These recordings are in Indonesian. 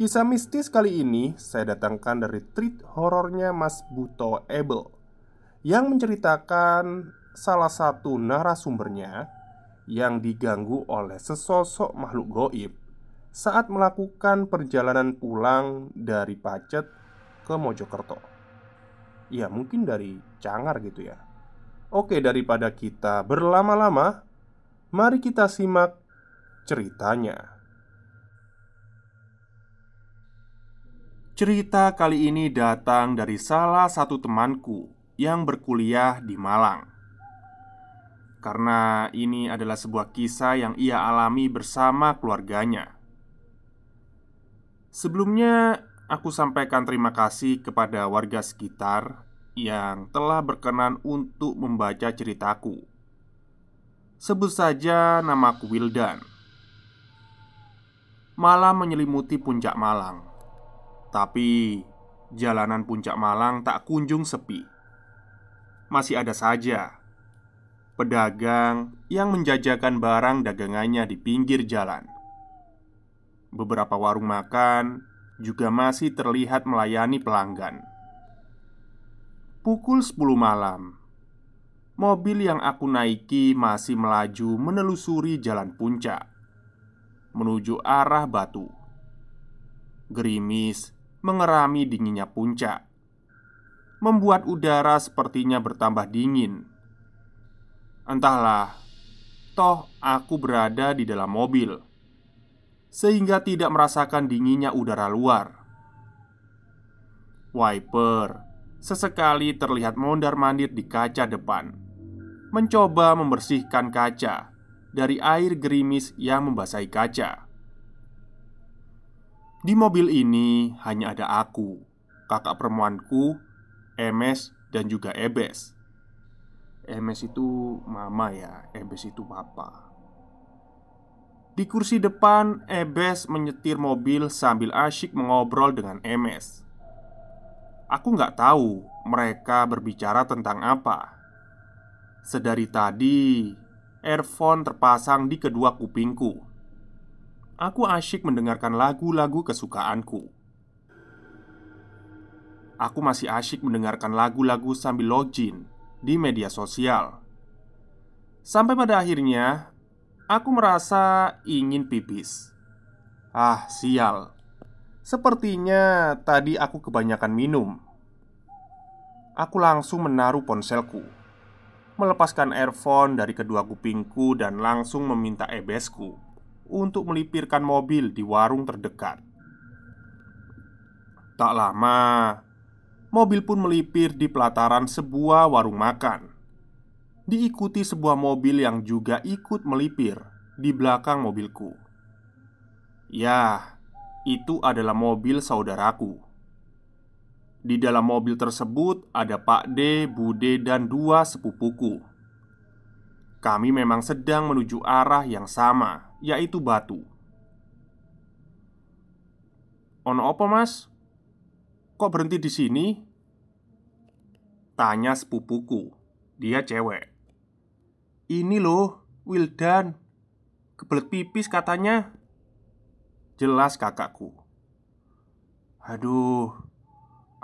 Kisah mistis kali ini saya datangkan dari treat horornya Mas Buto Ebel Yang menceritakan salah satu narasumbernya Yang diganggu oleh sesosok makhluk goib Saat melakukan perjalanan pulang dari Pacet ke Mojokerto. Ya mungkin dari Cangar gitu ya. Oke daripada kita berlama-lama Mari kita simak ceritanya Cerita kali ini datang dari salah satu temanku yang berkuliah di Malang. Karena ini adalah sebuah kisah yang ia alami bersama keluarganya. Sebelumnya, aku sampaikan terima kasih kepada warga sekitar yang telah berkenan untuk membaca ceritaku. Sebut saja namaku Wildan. Malam menyelimuti puncak Malang tapi jalanan puncak Malang tak kunjung sepi. Masih ada saja pedagang yang menjajakan barang dagangannya di pinggir jalan. Beberapa warung makan juga masih terlihat melayani pelanggan. Pukul 10 malam, mobil yang aku naiki masih melaju menelusuri jalan puncak menuju arah Batu. Gerimis mengerami dinginnya puncak, membuat udara sepertinya bertambah dingin. Entahlah, toh aku berada di dalam mobil, sehingga tidak merasakan dinginnya udara luar. Wiper sesekali terlihat mondar-mandir di kaca depan, mencoba membersihkan kaca dari air gerimis yang membasahi kaca. Di mobil ini hanya ada aku, kakak perempuanku, Emes, dan juga Ebes. Emes itu mama ya, Ebes itu papa. Di kursi depan, Ebes menyetir mobil sambil asyik mengobrol dengan Emes. Aku nggak tahu mereka berbicara tentang apa. Sedari tadi, earphone terpasang di kedua kupingku aku asyik mendengarkan lagu-lagu kesukaanku. Aku masih asyik mendengarkan lagu-lagu sambil login di media sosial. Sampai pada akhirnya, aku merasa ingin pipis. Ah, sial. Sepertinya tadi aku kebanyakan minum. Aku langsung menaruh ponselku, melepaskan earphone dari kedua kupingku, dan langsung meminta ebesku untuk melipirkan mobil di warung terdekat. Tak lama, mobil pun melipir di pelataran sebuah warung makan. Diikuti sebuah mobil yang juga ikut melipir di belakang mobilku. Ya, itu adalah mobil saudaraku. Di dalam mobil tersebut ada Pak D, Bude, dan dua sepupuku. Kami memang sedang menuju arah yang sama, yaitu batu. Ono apa, Mas? Kok berhenti di sini? Tanya sepupuku. Dia cewek. Ini loh, Wildan. Kebelet pipis katanya. Jelas kakakku. Aduh,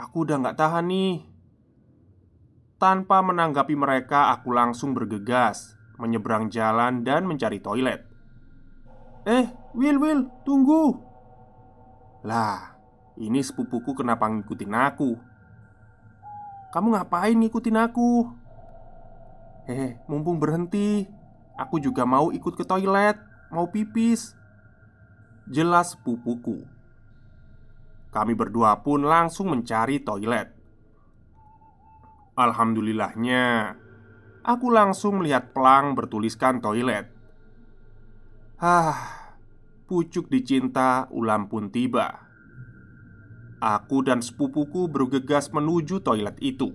aku udah gak tahan nih. Tanpa menanggapi mereka, aku langsung bergegas menyeberang jalan dan mencari toilet. Eh, Will, Will, tunggu! Lah, ini sepupuku kenapa ngikutin aku? Kamu ngapain ngikutin aku? Eh, mumpung berhenti Aku juga mau ikut ke toilet Mau pipis Jelas sepupuku Kami berdua pun langsung mencari toilet Alhamdulillahnya Aku langsung melihat pelang bertuliskan toilet Hah Pucuk dicinta ulam pun tiba Aku dan sepupuku bergegas menuju toilet itu.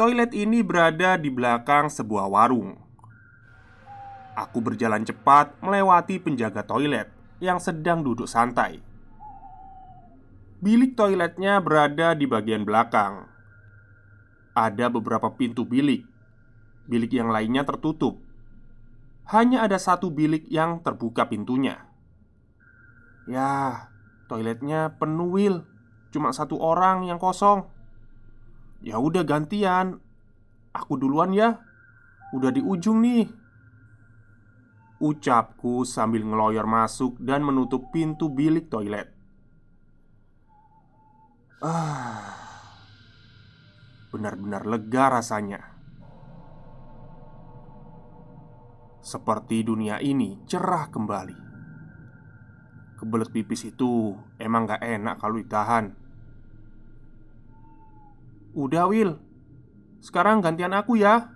Toilet ini berada di belakang sebuah warung. Aku berjalan cepat melewati penjaga toilet yang sedang duduk santai. Bilik toiletnya berada di bagian belakang. Ada beberapa pintu bilik. Bilik yang lainnya tertutup. Hanya ada satu bilik yang terbuka pintunya. Ya, Toiletnya penuh Will Cuma satu orang yang kosong. Ya udah gantian. Aku duluan ya. Udah di ujung nih. Ucapku sambil ngeloyor masuk dan menutup pintu bilik toilet. Ah Benar-benar lega rasanya Seperti dunia ini cerah kembali. Kebelet pipis itu emang gak enak kalau ditahan. Udah Will Sekarang gantian aku ya.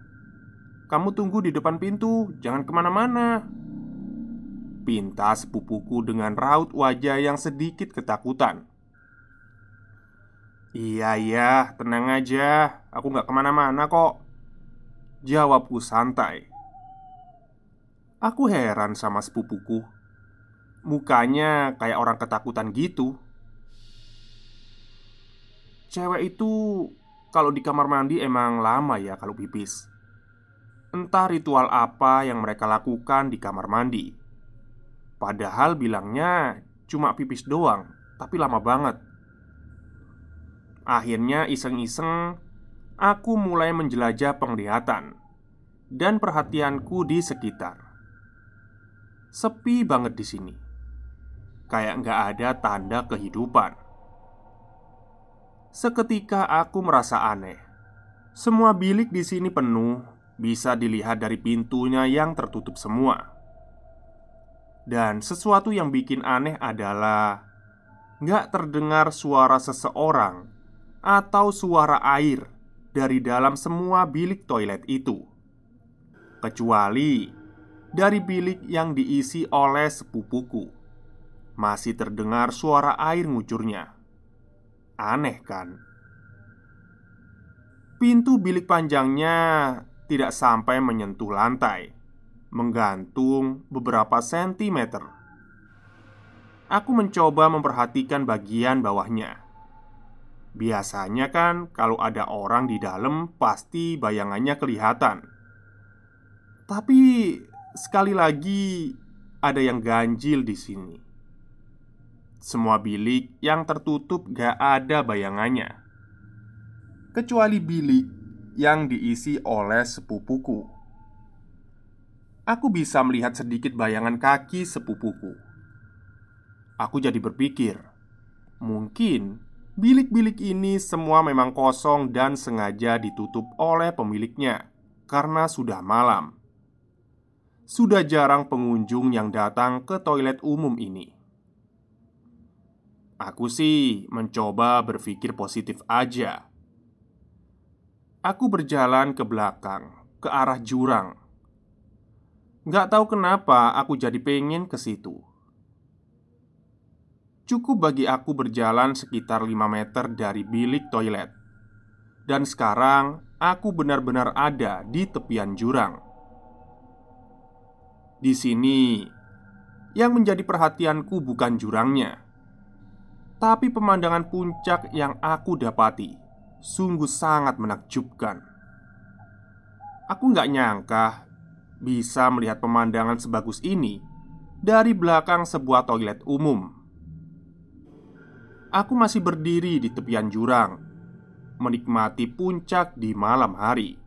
Kamu tunggu di depan pintu Jangan ke mana-mana. Pinta sepupuku dengan raut wajah yang sedikit ketakutan. Iya iya, tenang aja. Aku gak ke mana-mana kok. Jawabku santai Aku heran sama sepupuku. Mukanya kayak orang ketakutan gitu. Cewek itu kalau di kamar mandi emang lama ya kalau pipis. Entah ritual apa yang mereka lakukan di kamar mandi. Padahal bilangnya cuma pipis doang Tapi lama banget. Akhirnya iseng-iseng Aku mulai menjelajah penglihatan Dan perhatianku di sekitar Sepi banget di sini kayak nggak ada tanda kehidupan. Seketika aku merasa aneh. Semua bilik di sini penuh, bisa dilihat dari pintunya yang tertutup semua. Dan sesuatu yang bikin aneh adalah nggak terdengar suara seseorang atau suara air dari dalam semua bilik toilet itu, kecuali dari bilik yang diisi oleh sepupuku masih terdengar suara air ngucurnya. Aneh kan? Pintu bilik panjangnya tidak sampai menyentuh lantai, menggantung beberapa sentimeter. Aku mencoba memperhatikan bagian bawahnya. Biasanya kan, kalau ada orang di dalam, pasti bayangannya kelihatan. Tapi sekali lagi, ada yang ganjil di sini. Semua bilik yang tertutup gak ada bayangannya. Kecuali bilik yang diisi oleh sepupuku. Aku bisa melihat sedikit bayangan kaki sepupuku. Aku jadi berpikir Mungkin bilik-bilik ini semua memang kosong dan sengaja ditutup oleh pemiliknya Karena sudah malam Sudah jarang pengunjung yang datang ke toilet umum ini Aku sih mencoba berpikir positif aja. Aku berjalan ke belakang, ke arah jurang. Gak tahu kenapa aku jadi pengen ke situ. Cukup bagi aku berjalan sekitar 5 meter dari bilik toilet. Dan sekarang aku benar-benar ada di tepian jurang. Di sini, yang menjadi perhatianku bukan jurangnya, Tapi pemandangan puncak yang aku dapati Sungguh sangat menakjubkan. Aku nggak nyangka Bisa melihat pemandangan sebagus ini Dari belakang sebuah toilet umum. Aku masih berdiri di tepian jurang Menikmati puncak di malam hari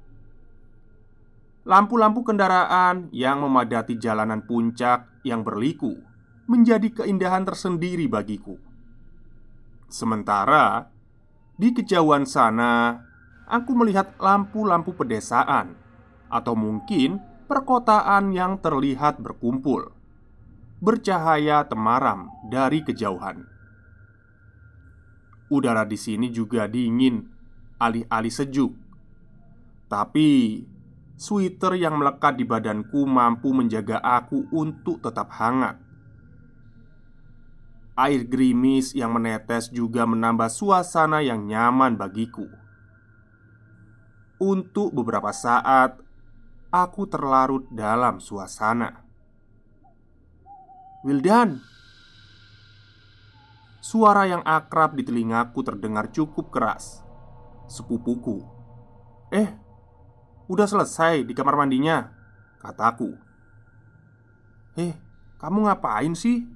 Lampu-lampu kendaraan yang memadati jalanan puncak yang berliku menjadi keindahan tersendiri bagiku. Sementara di kejauhan sana, aku melihat lampu-lampu pedesaan, atau mungkin perkotaan yang terlihat berkumpul, bercahaya temaram dari kejauhan. Udara di sini juga dingin, alih-alih sejuk, tapi Sweater yang melekat di badanku mampu menjaga aku untuk tetap hangat. Air gerimis yang menetes juga menambah suasana yang nyaman bagiku. Untuk beberapa saat, aku terlarut dalam suasana. Wildan, suara yang akrab di telingaku terdengar cukup keras. Sepupuku, eh, Udah selesai di kamar mandinya Kataku Eh, kamu ngapain sih?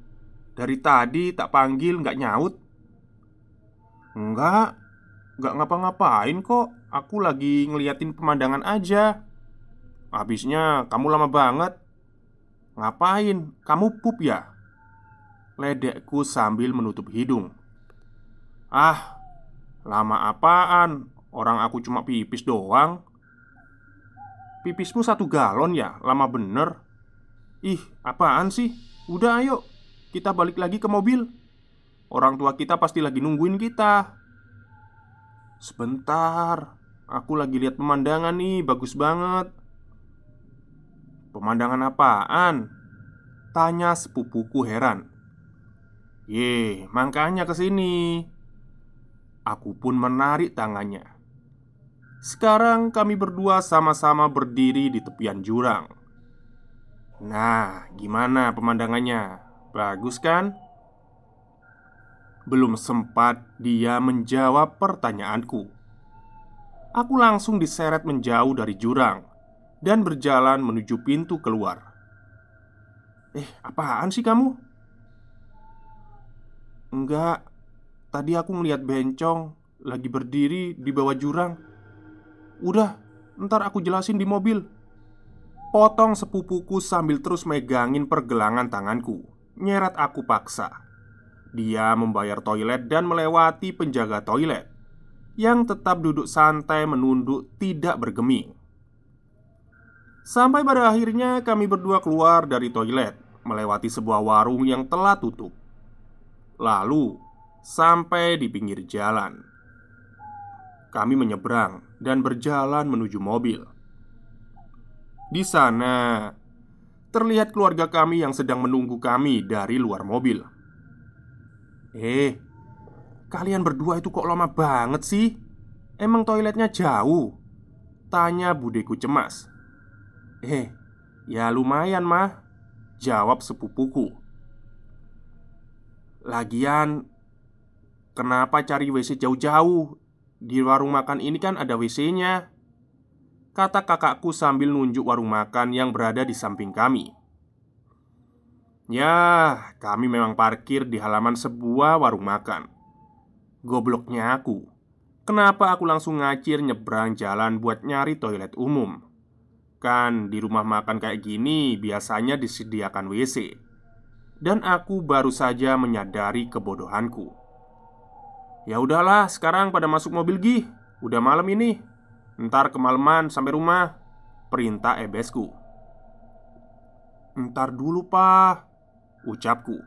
Dari tadi tak panggil nggak nyaut Enggak Nggak ngapa-ngapain kok Aku lagi ngeliatin pemandangan aja Habisnya kamu lama banget Ngapain? Kamu pup ya? Ledekku sambil menutup hidung Ah, lama apaan? Orang aku cuma pipis doang Pipismu satu galon ya? Lama bener. Ih, apaan sih? Udah ayo. Kita balik lagi ke mobil. Orang tua kita pasti lagi nungguin kita. Sebentar. Aku lagi lihat pemandangan nih Bagus banget. Pemandangan apaan? Tanya sepupuku heran. Ye, makanya ke sini Aku pun menarik tangannya sekarang kami berdua sama-sama berdiri di tepian jurang. Nah, gimana pemandangannya? Bagus kan? Belum sempat dia menjawab pertanyaanku. Aku langsung diseret menjauh dari jurang dan berjalan menuju pintu keluar. Eh, apaan sih kamu? Enggak, tadi aku melihat bencong lagi berdiri di bawah jurang. Udah, ntar aku jelasin di mobil. Potong sepupuku sambil terus megangin pergelangan tanganku. Nyeret aku paksa. Dia membayar toilet dan melewati penjaga toilet. Yang tetap duduk santai menunduk tidak bergeming. Sampai pada akhirnya kami berdua keluar dari toilet Melewati sebuah warung yang telah tutup. Lalu sampai di pinggir jalan kami menyeberang dan berjalan menuju mobil. Di sana terlihat keluarga kami yang sedang menunggu kami dari luar mobil. "Eh, kalian berdua itu kok lama banget sih? Emang toiletnya jauh?" tanya budeku cemas. "Eh, ya lumayan, mah," jawab sepupuku. Lagian, kenapa cari WC jauh-jauh? Di warung makan ini kan ada WC-nya Kata kakakku sambil nunjuk warung makan yang berada di samping kami. Ya, kami memang parkir di halaman sebuah warung makan. Gobloknya aku. Kenapa aku langsung ngacir nyebrang jalan buat nyari toilet umum? Kan di rumah makan kayak gini biasanya disediakan WC Dan aku baru saja menyadari kebodohanku Ya udahlah, sekarang pada masuk mobil gih. Udah malam ini. Ntar kemalaman sampai rumah. Perintah ebesku. Ntar dulu, Pak. Ucapku.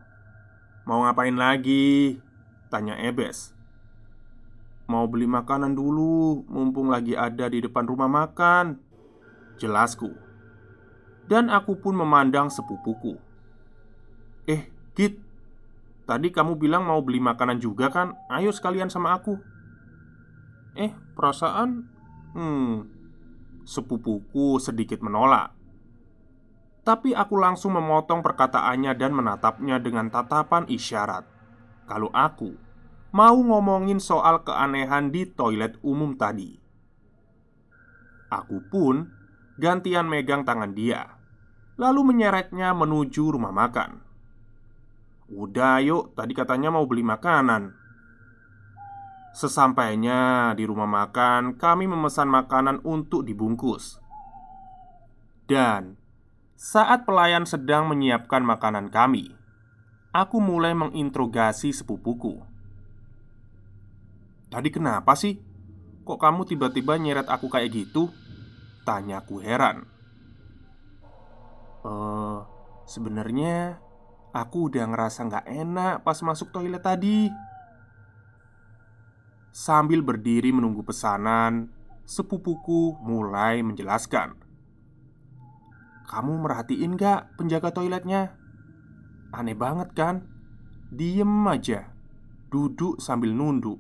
Mau ngapain lagi? Tanya Ebes. Mau beli makanan dulu, mumpung lagi ada di depan rumah makan. Jelasku. Dan aku pun memandang sepupuku. Eh, Git, Tadi kamu bilang mau beli makanan juga kan? Ayo sekalian sama aku Eh, perasaan Hmm Sepupuku sedikit menolak Tapi aku langsung memotong perkataannya dan menatapnya dengan tatapan isyarat Kalau aku mau ngomongin soal keanehan di toilet umum tadi. Aku pun gantian megang tangan dia, lalu menyeretnya menuju rumah makan. Udah, yuk, tadi katanya mau beli makanan. Sesampainya di rumah makan, kami memesan makanan untuk dibungkus. Dan saat pelayan sedang menyiapkan makanan kami, aku mulai menginterogasi sepupuku. "Tadi kenapa sih? Kok kamu tiba-tiba nyeret aku kayak gitu?" Tanyaku heran Eh, sebenarnya aku udah ngerasa nggak enak pas masuk toilet tadi Sambil berdiri menunggu pesanan Sepupuku mulai menjelaskan Kamu merhatiin gak penjaga toiletnya? Aneh banget kan? Diem aja Duduk sambil nunduk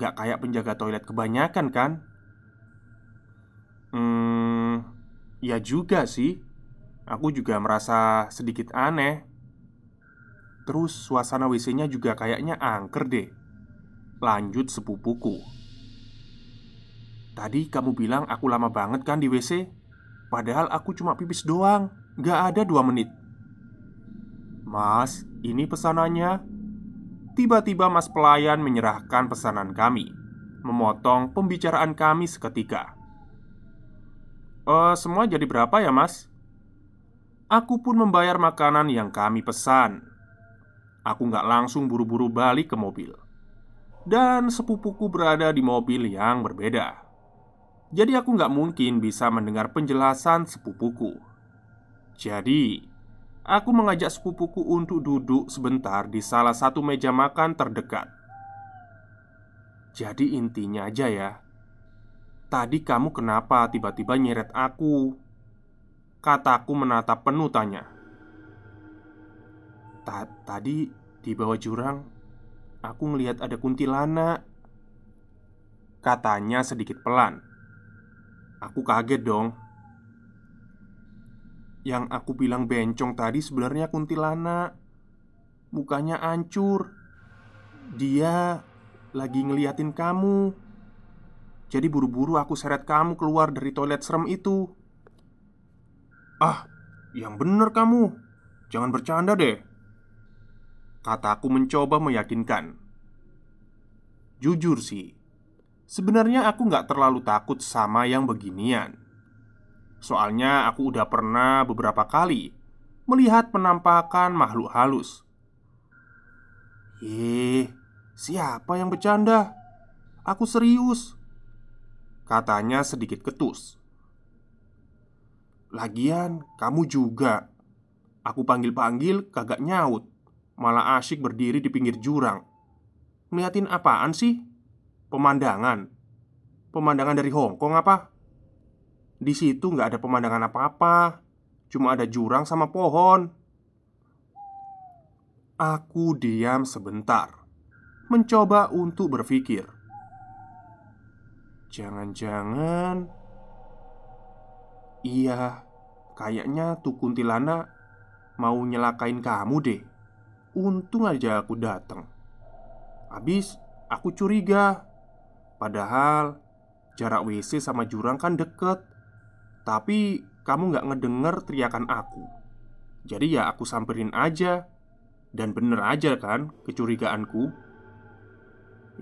Gak kayak penjaga toilet kebanyakan kan? Hmm, ya juga sih. Aku juga merasa sedikit aneh. Terus suasana WC-nya juga kayaknya angker deh. Lanjut sepupuku. Tadi kamu bilang aku lama banget kan di WC? Padahal aku cuma pipis doang, gak ada dua menit. Mas, ini pesanannya. Tiba-tiba mas pelayan menyerahkan pesanan kami, memotong pembicaraan kami seketika. Eh, semua jadi berapa ya mas? Aku pun membayar makanan yang kami pesan Aku nggak langsung buru-buru balik ke mobil. Dan sepupuku berada di mobil yang berbeda. Jadi aku nggak mungkin bisa mendengar penjelasan sepupuku. Jadi Aku mengajak sepupuku untuk duduk sebentar di salah satu meja makan terdekat. Jadi intinya aja ya Tadi kamu kenapa tiba-tiba nyeret aku? Kataku menatap penuh tanya Tadi di bawah jurang Aku ngelihat ada kuntilanak. Katanya sedikit pelan. Aku kaget dong. Yang aku bilang bencong tadi sebenarnya kuntilanak. Mukanya hancur. Dia lagi ngeliatin kamu. Jadi buru-buru aku seret kamu keluar dari toilet serem itu. Ah, yang bener kamu. Jangan bercanda deh Kataku mencoba meyakinkan. Jujur sih Sebenarnya aku nggak terlalu takut sama yang beginian. Soalnya aku udah pernah beberapa kali Melihat penampakan makhluk halus. Eh, siapa yang bercanda? Aku serius Katanya sedikit ketus. Lagian kamu juga. Aku panggil-panggil kagak nyaut Malah asyik berdiri di pinggir jurang. Ngeliatin apaan sih? Pemandangan. Pemandangan dari Hongkong apa? Di situ nggak ada pemandangan apa-apa. Cuma ada jurang sama pohon. Aku diam sebentar Mencoba untuk berpikir. Jangan-jangan Iya Kayaknya tuh kuntilanak Mau nyelakain kamu deh Untung aja aku datang Habis aku curiga. Padahal Jarak WC sama jurang kan deket. Tapi kamu gak ngedenger teriakan aku. Jadi ya aku samperin aja. Dan bener aja kan kecurigaanku?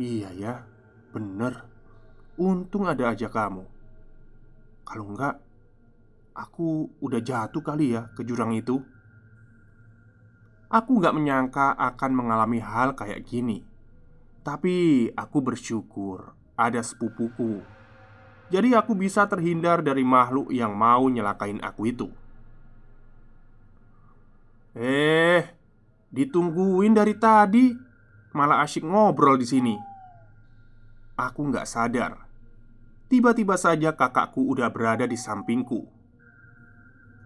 Iya ya, bener. Untung ada aja kamu. Kalau enggak Aku udah jatuh kali ya ke jurang itu Aku nggak menyangka akan mengalami hal kayak gini. Tapi aku bersyukur ada sepupuku. Jadi aku bisa terhindar dari makhluk yang mau nyelakain aku itu. Eh, ditungguin dari tadi. Malah asyik ngobrol di sini. Aku nggak sadar. Tiba-tiba saja kakakku udah berada di sampingku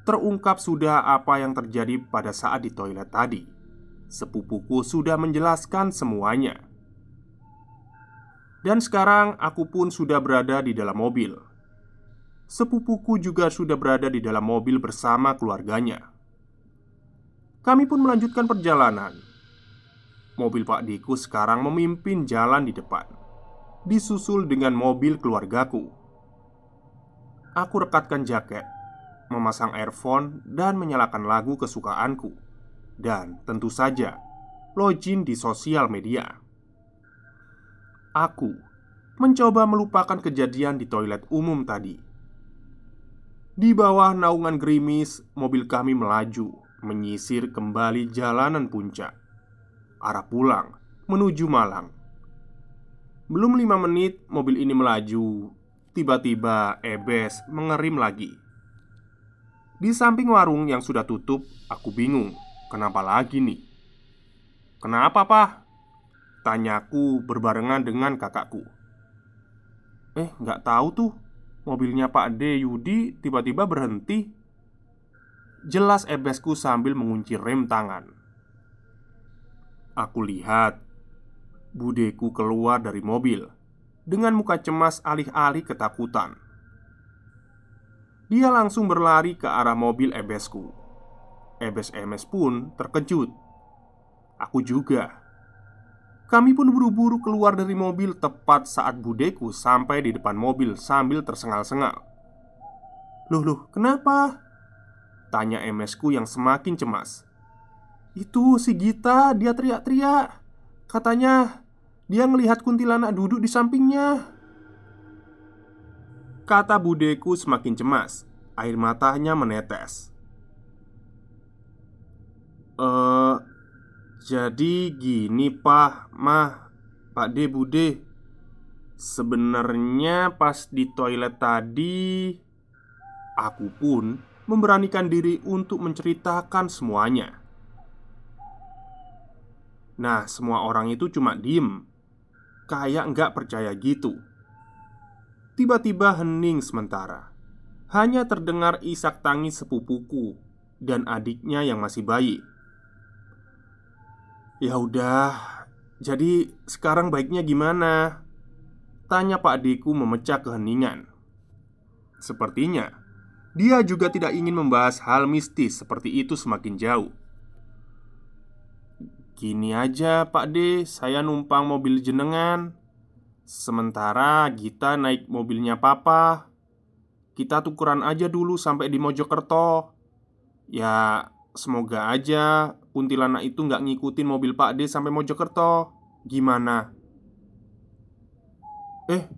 Terungkap sudah apa yang terjadi pada saat di toilet tadi. Sepupuku sudah menjelaskan semuanya. Dan sekarang aku pun sudah berada di dalam mobil. Sepupuku juga sudah berada di dalam mobil bersama keluarganya. Kami pun melanjutkan perjalanan. Mobil Pak Diku sekarang memimpin jalan di depan, disusul dengan mobil keluargaku. Aku rekatkan jaket, memasang earphone, dan menyalakan lagu kesukaanku, dan tentu saja login di sosial media. Aku mencoba melupakan kejadian di toilet umum tadi. Di bawah naungan gerimis, mobil kami melaju menyisir kembali jalanan puncak arah pulang menuju Malang. Belum lima menit, mobil ini melaju. Tiba-tiba, Ebes mengerim lagi. Di samping warung yang sudah tutup, aku bingung. Kenapa lagi nih? Kenapa, Pak? Tanyaku berbarengan dengan kakakku. Eh, nggak tahu tuh. Mobilnya Pak D. Yudi tiba-tiba berhenti Jelas ebesku sambil mengunci rem tangan Aku lihat Budeku keluar dari mobil Dengan muka cemas alih-alih ketakutan Dia langsung berlari ke arah mobil ebesku. Ebes emes pun terkejut. Aku juga. Kami pun buru-buru keluar dari mobil tepat saat budeku sampai di depan mobil sambil tersengal-sengal. Loh loh, kenapa? Tanya MS-ku yang semakin cemas. Itu si Gita, dia teriak-teriak. Katanya dia melihat kuntilanak duduk di sampingnya Kata budeku semakin cemas. Air matanya menetes. Eh, jadi gini pak, mah, pak de bude. Sebenarnya pas di toilet tadi Aku pun memberanikan diri untuk menceritakan semuanya. Nah, semua orang itu cuma diem, kayak nggak percaya gitu. Tiba-tiba hening sementara, hanya terdengar isak tangis sepupuku dan adiknya yang masih bayi. Ya udah, jadi sekarang baiknya gimana? Tanya Pak Deku memecah keheningan. Sepertinya dia juga tidak ingin membahas hal mistis seperti itu semakin jauh. Gini aja, Pak D, saya numpang mobil jenengan. Sementara Gita naik mobilnya Papa. Kita tukeran aja dulu sampai di Mojokerto. Ya, semoga aja kuntilanak itu nggak ngikutin mobil Pak D sampai Mojokerto. Gimana? Eh,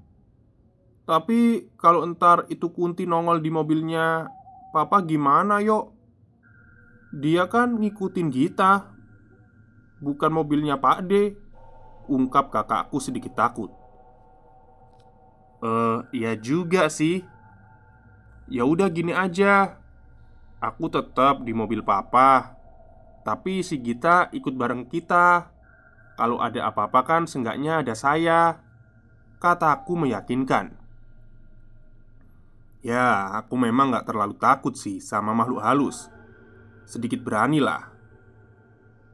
tapi kalau entar itu Kunti nongol di mobilnya Papa gimana yuk? Dia kan ngikutin Gita Bukan mobilnya Pak D Ungkap kakakku sedikit takut Eh, uh, ya juga sih. Ya udah gini aja. Aku tetap di mobil papa Tapi si Gita ikut bareng kita. Kalau ada apa-apa kan seenggaknya ada saya Kataku meyakinkan. Ya, aku memang gak terlalu takut sih sama makhluk halus. Sedikit berani lah.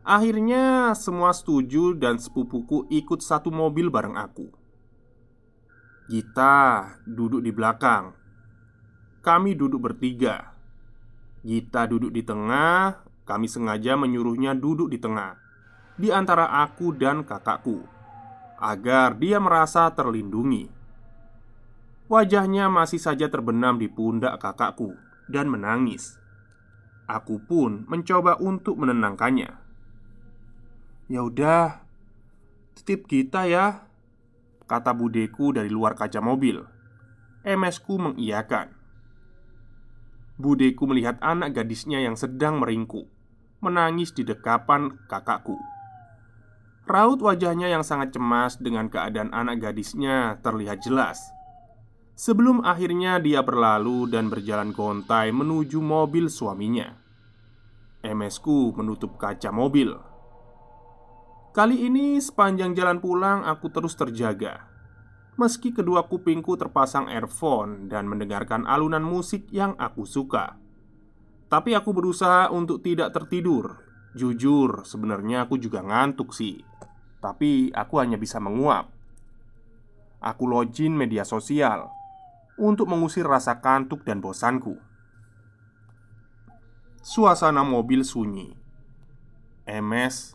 Akhirnya semua setuju dan sepupuku ikut satu mobil bareng aku Gita duduk di belakang. Kami duduk bertiga. Gita duduk di tengah Kami sengaja menyuruhnya duduk di tengah. Di antara aku dan kakakku Agar dia merasa terlindungi. Wajahnya masih saja terbenam di pundak kakakku dan menangis. Aku pun mencoba untuk menenangkannya. "Ya udah, titip kita ya," kata budeku dari luar kaca mobil. MS-ku mengiyakan. Budeku melihat anak gadisnya yang sedang meringkuk, menangis di dekapan kakakku. Raut wajahnya yang sangat cemas dengan keadaan anak gadisnya terlihat jelas Sebelum akhirnya dia berlalu dan berjalan gontai menuju mobil suaminya MS ku menutup kaca mobil Kali ini sepanjang jalan pulang aku terus terjaga. Meski kedua kupingku terpasang earphone dan mendengarkan alunan musik yang aku suka. Tapi aku berusaha untuk tidak tertidur. Jujur, sebenarnya aku juga ngantuk sih. Tapi aku hanya bisa menguap. Aku login media sosial untuk mengusir rasa kantuk dan bosanku. Suasana mobil sunyi. MS,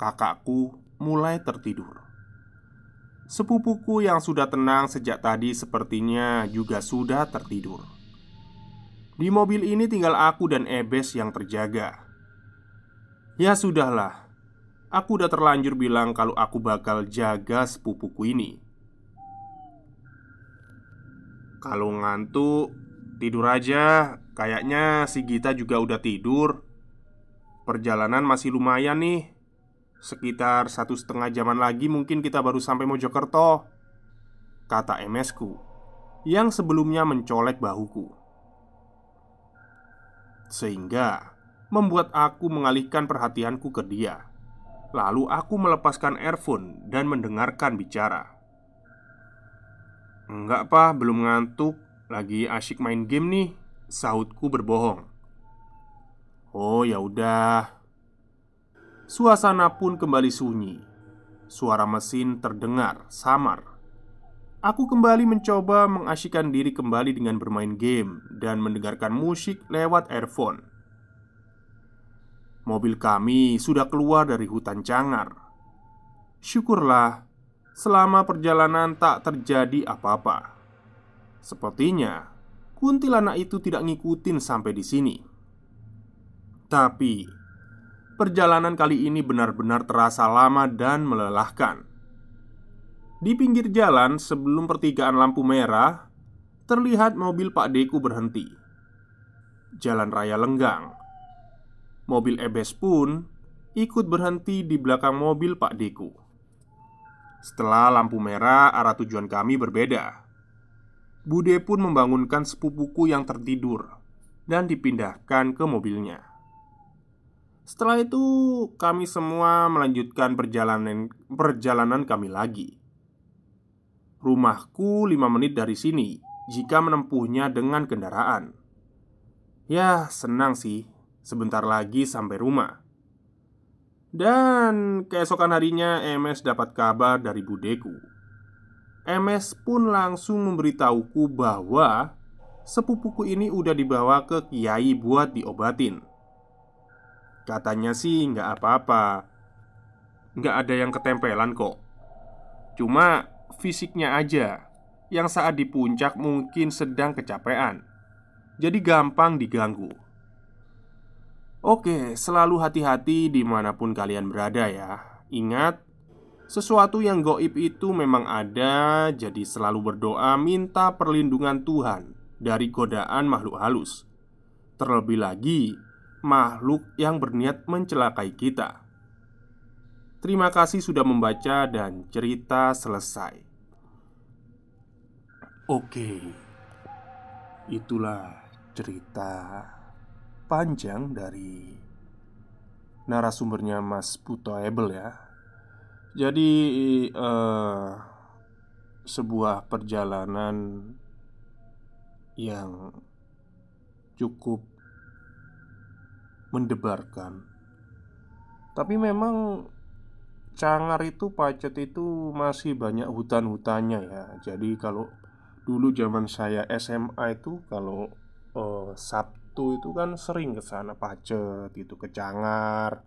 kakakku mulai tertidur. Sepupuku yang sudah tenang sejak tadi sepertinya juga sudah tertidur. Di mobil ini tinggal aku dan Ebes yang terjaga. Ya sudahlah, aku udah terlanjur bilang kalau aku bakal jaga sepupuku ini. Kalau ngantuk, tidur aja. Kayaknya si Gita juga udah tidur. Perjalanan masih lumayan nih. Sekitar satu setengah jaman lagi mungkin kita baru sampai Mojokerto Kata MS ku Yang sebelumnya mencolek bahuku Sehingga membuat aku mengalihkan perhatianku ke dia. Lalu aku melepaskan earphone dan mendengarkan bicara. "Enggak, Pak, belum ngantuk. Lagi asyik main game nih." Sahutku berbohong. "Oh, ya udah." Suasana pun kembali sunyi. Suara mesin terdengar samar. Aku kembali mencoba mengasyikkan diri kembali dengan bermain game dan mendengarkan musik lewat earphone. Mobil kami sudah keluar dari hutan cangar. Syukurlah, selama perjalanan tak terjadi apa-apa. Sepertinya kuntilanak itu tidak ngikutin sampai di sini. Tapi perjalanan kali ini benar-benar terasa lama dan melelahkan. Di pinggir jalan sebelum pertigaan lampu merah, terlihat mobil Pak Deku berhenti. Jalan raya lenggang Mobil Ebes pun ikut berhenti di belakang mobil Pak Deku. Setelah lampu merah, arah tujuan kami berbeda. Bude pun membangunkan sepupuku yang tertidur dan dipindahkan ke mobilnya. Setelah itu, kami semua melanjutkan perjalanan perjalanan kami lagi. Rumahku lima menit dari sini jika menempuhnya dengan kendaraan. Ya, senang sih Sebentar lagi sampai rumah Dan keesokan harinya MS dapat kabar dari budeku MS pun langsung memberitahuku bahwa Sepupuku ini udah dibawa ke kiai buat diobatin Katanya sih nggak apa-apa. Nggak ada yang ketempelan kok. Cuma fisiknya aja Yang saat di puncak mungkin sedang kecapean. Jadi gampang diganggu. Oke, selalu hati-hati di mana pun kalian berada ya. Ingat, sesuatu yang goib itu memang ada Jadi selalu berdoa minta perlindungan Tuhan Dari godaan makhluk halus. Terlebih lagi, makhluk yang berniat mencelakai kita Terima kasih sudah membaca dan cerita selesai Oke Itulah cerita panjang dari narasumbernya Mas Puto Ebel ya. Jadi uh, sebuah perjalanan yang cukup mendebarkan. Tapi memang Cangar itu Pacet itu masih banyak hutan-hutannya ya. Jadi kalau dulu zaman saya SMA itu kalau uh, Sabtu itu kan sering ke sana Pacet gitu, ke Cangar,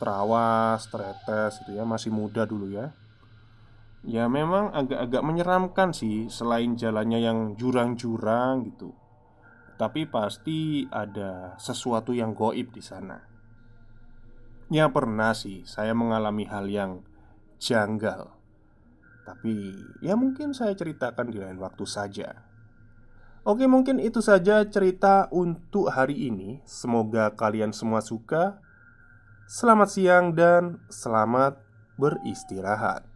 Trawas, Tretes itu ya, masih muda dulu ya. Ya memang agak-agak menyeramkan sih selain jalannya yang jurang-jurang gitu. Tapi pasti ada sesuatu yang goib di sana. Ya pernah sih saya mengalami hal yang janggal. Tapi ya mungkin saya ceritakan di lain waktu saja. Oke, mungkin itu saja cerita untuk hari ini. Semoga kalian semua suka. Selamat siang dan selamat beristirahat.